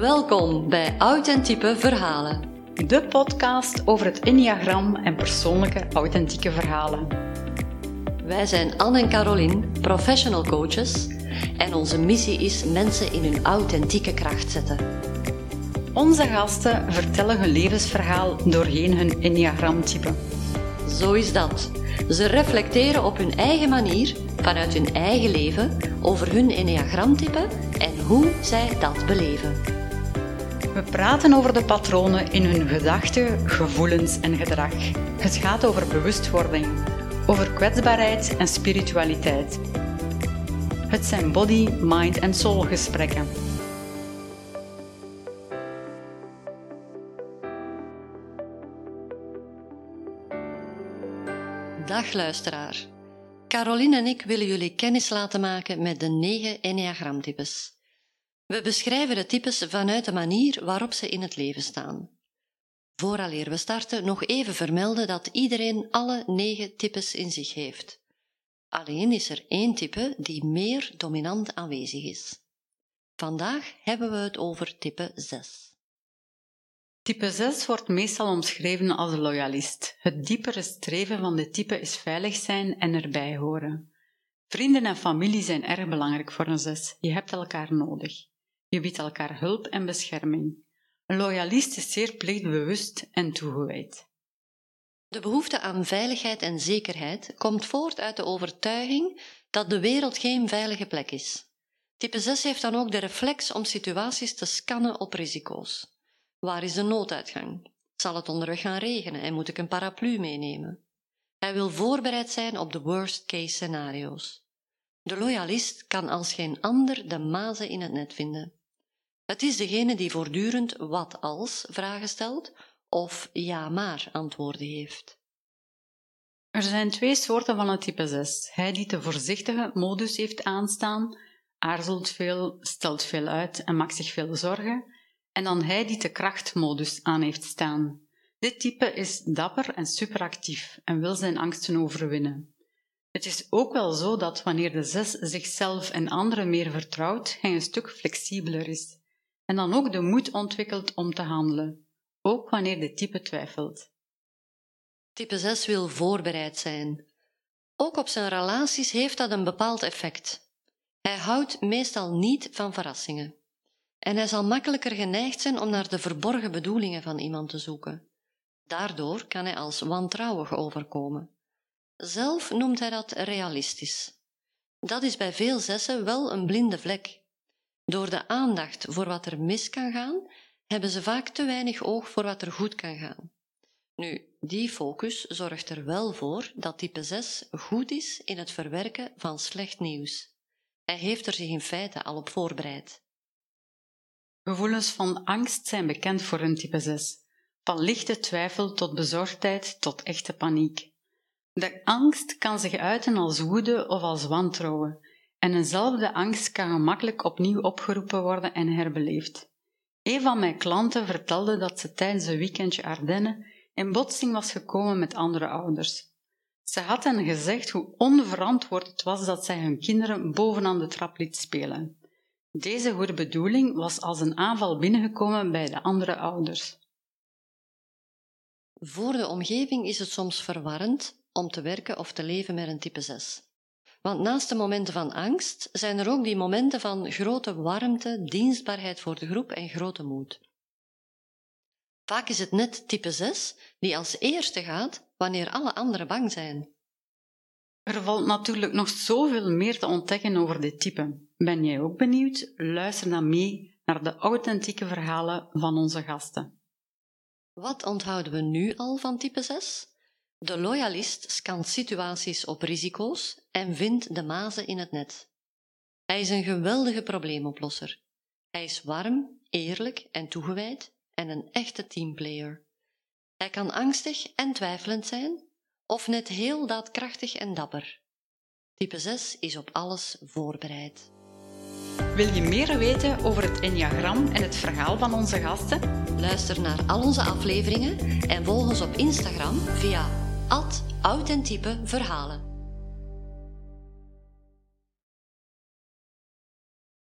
Welkom bij Authentieke Verhalen. De podcast over het Enneagram en persoonlijke authentieke verhalen. Wij zijn Anne en Caroline, professional coaches, en onze missie is mensen in hun authentieke kracht zetten. Onze gasten vertellen hun levensverhaal doorheen hun Enneagramtype. Zo is dat. Ze reflecteren op hun eigen manier, vanuit hun eigen leven, over hun Enneagramtype en hoe zij dat beleven. We praten over de patronen in hun gedachten, gevoelens en gedrag. Het gaat over bewustwording, over kwetsbaarheid en spiritualiteit. Het zijn body, mind en soul gesprekken. Dag luisteraar. Caroline en ik willen jullie kennis laten maken met de negen Enneagramtypes. We beschrijven de types vanuit de manier waarop ze in het leven staan. Vooraleer we starten nog even vermelden dat iedereen alle negen types in zich heeft. Alleen is er één type die meer dominant aanwezig is. Vandaag hebben we het over type 6. Type 6 wordt meestal omschreven als loyalist. Het diepere streven van dit type is veilig zijn en erbij horen. Vrienden en familie zijn erg belangrijk voor een 6. Je hebt elkaar nodig. Je biedt elkaar hulp en bescherming. Een loyalist is zeer plichtbewust en toegewijd. De behoefte aan veiligheid en zekerheid komt voort uit de overtuiging dat de wereld geen veilige plek is. Type 6 heeft dan ook de reflex om situaties te scannen op risico's. Waar is de nooduitgang? Zal het onderweg gaan regenen en moet ik een paraplu meenemen? Hij wil voorbereid zijn op de worst case scenario's. De loyalist kan als geen ander de mazen in het net vinden. Het is degene die voortdurend wat als vragen stelt of ja maar antwoorden heeft. Er zijn twee soorten van het type 6. Hij die de voorzichtige modus heeft aanstaan, aarzelt veel, stelt veel uit en maakt zich veel zorgen, en dan hij die de krachtmodus aan heeft staan. Dit type is dapper en superactief en wil zijn angsten overwinnen. Het is ook wel zo dat wanneer de zes zichzelf en anderen meer vertrouwt, hij een stuk flexibeler is en dan ook de moed ontwikkelt om te handelen, ook wanneer de type twijfelt. Type 6 wil voorbereid zijn. Ook op zijn relaties heeft dat een bepaald effect. Hij houdt meestal niet van verrassingen. En hij zal makkelijker geneigd zijn om naar de verborgen bedoelingen van iemand te zoeken. Daardoor kan hij als wantrouwig overkomen. Zelf noemt hij dat realistisch. Dat is bij veel zessen wel een blinde vlek. Door de aandacht voor wat er mis kan gaan, hebben ze vaak te weinig oog voor wat er goed kan gaan. Nu, die focus zorgt er wel voor dat type 6 goed is in het verwerken van slecht nieuws. Hij heeft er zich in feite al op voorbereid. Gevoelens van angst zijn bekend voor een type 6, van lichte twijfel tot bezorgdheid tot echte paniek. De angst kan zich uiten als woede of als wantrouwen, en eenzelfde angst kan gemakkelijk opnieuw opgeroepen worden en herbeleefd. Een van mijn klanten vertelde dat ze tijdens een weekendje Ardennen in botsing was gekomen met andere ouders. Ze had hen gezegd hoe onverantwoord het was dat zij hun kinderen bovenaan de trap liet spelen. Deze goede bedoeling was als een aanval binnengekomen bij de andere ouders. Voor de omgeving is het soms verwarrend om te werken of te leven met een type 6. Want naast de momenten van angst zijn er ook die momenten van grote warmte, dienstbaarheid voor de groep en grote moed. Vaak is het net type 6 die als eerste gaat wanneer alle anderen bang zijn. Er valt natuurlijk nog zoveel meer te ontdekken over dit type. Ben jij ook benieuwd? Luister dan mee naar de authentieke verhalen van onze gasten. Wat onthouden we nu al van type 6? De loyalist scant situaties op risico's en vindt de mazen in het net. Hij is een geweldige probleemoplosser. Hij is warm, eerlijk en toegewijd en een echte teamplayer. Hij kan angstig en twijfelend zijn, of net heel daadkrachtig en dapper. Type 6 is op alles voorbereid. Wil je meer weten over het Enneagram en het verhaal van onze gasten? Luister naar al onze afleveringen en volg ons op Instagram via authentieke verhalen.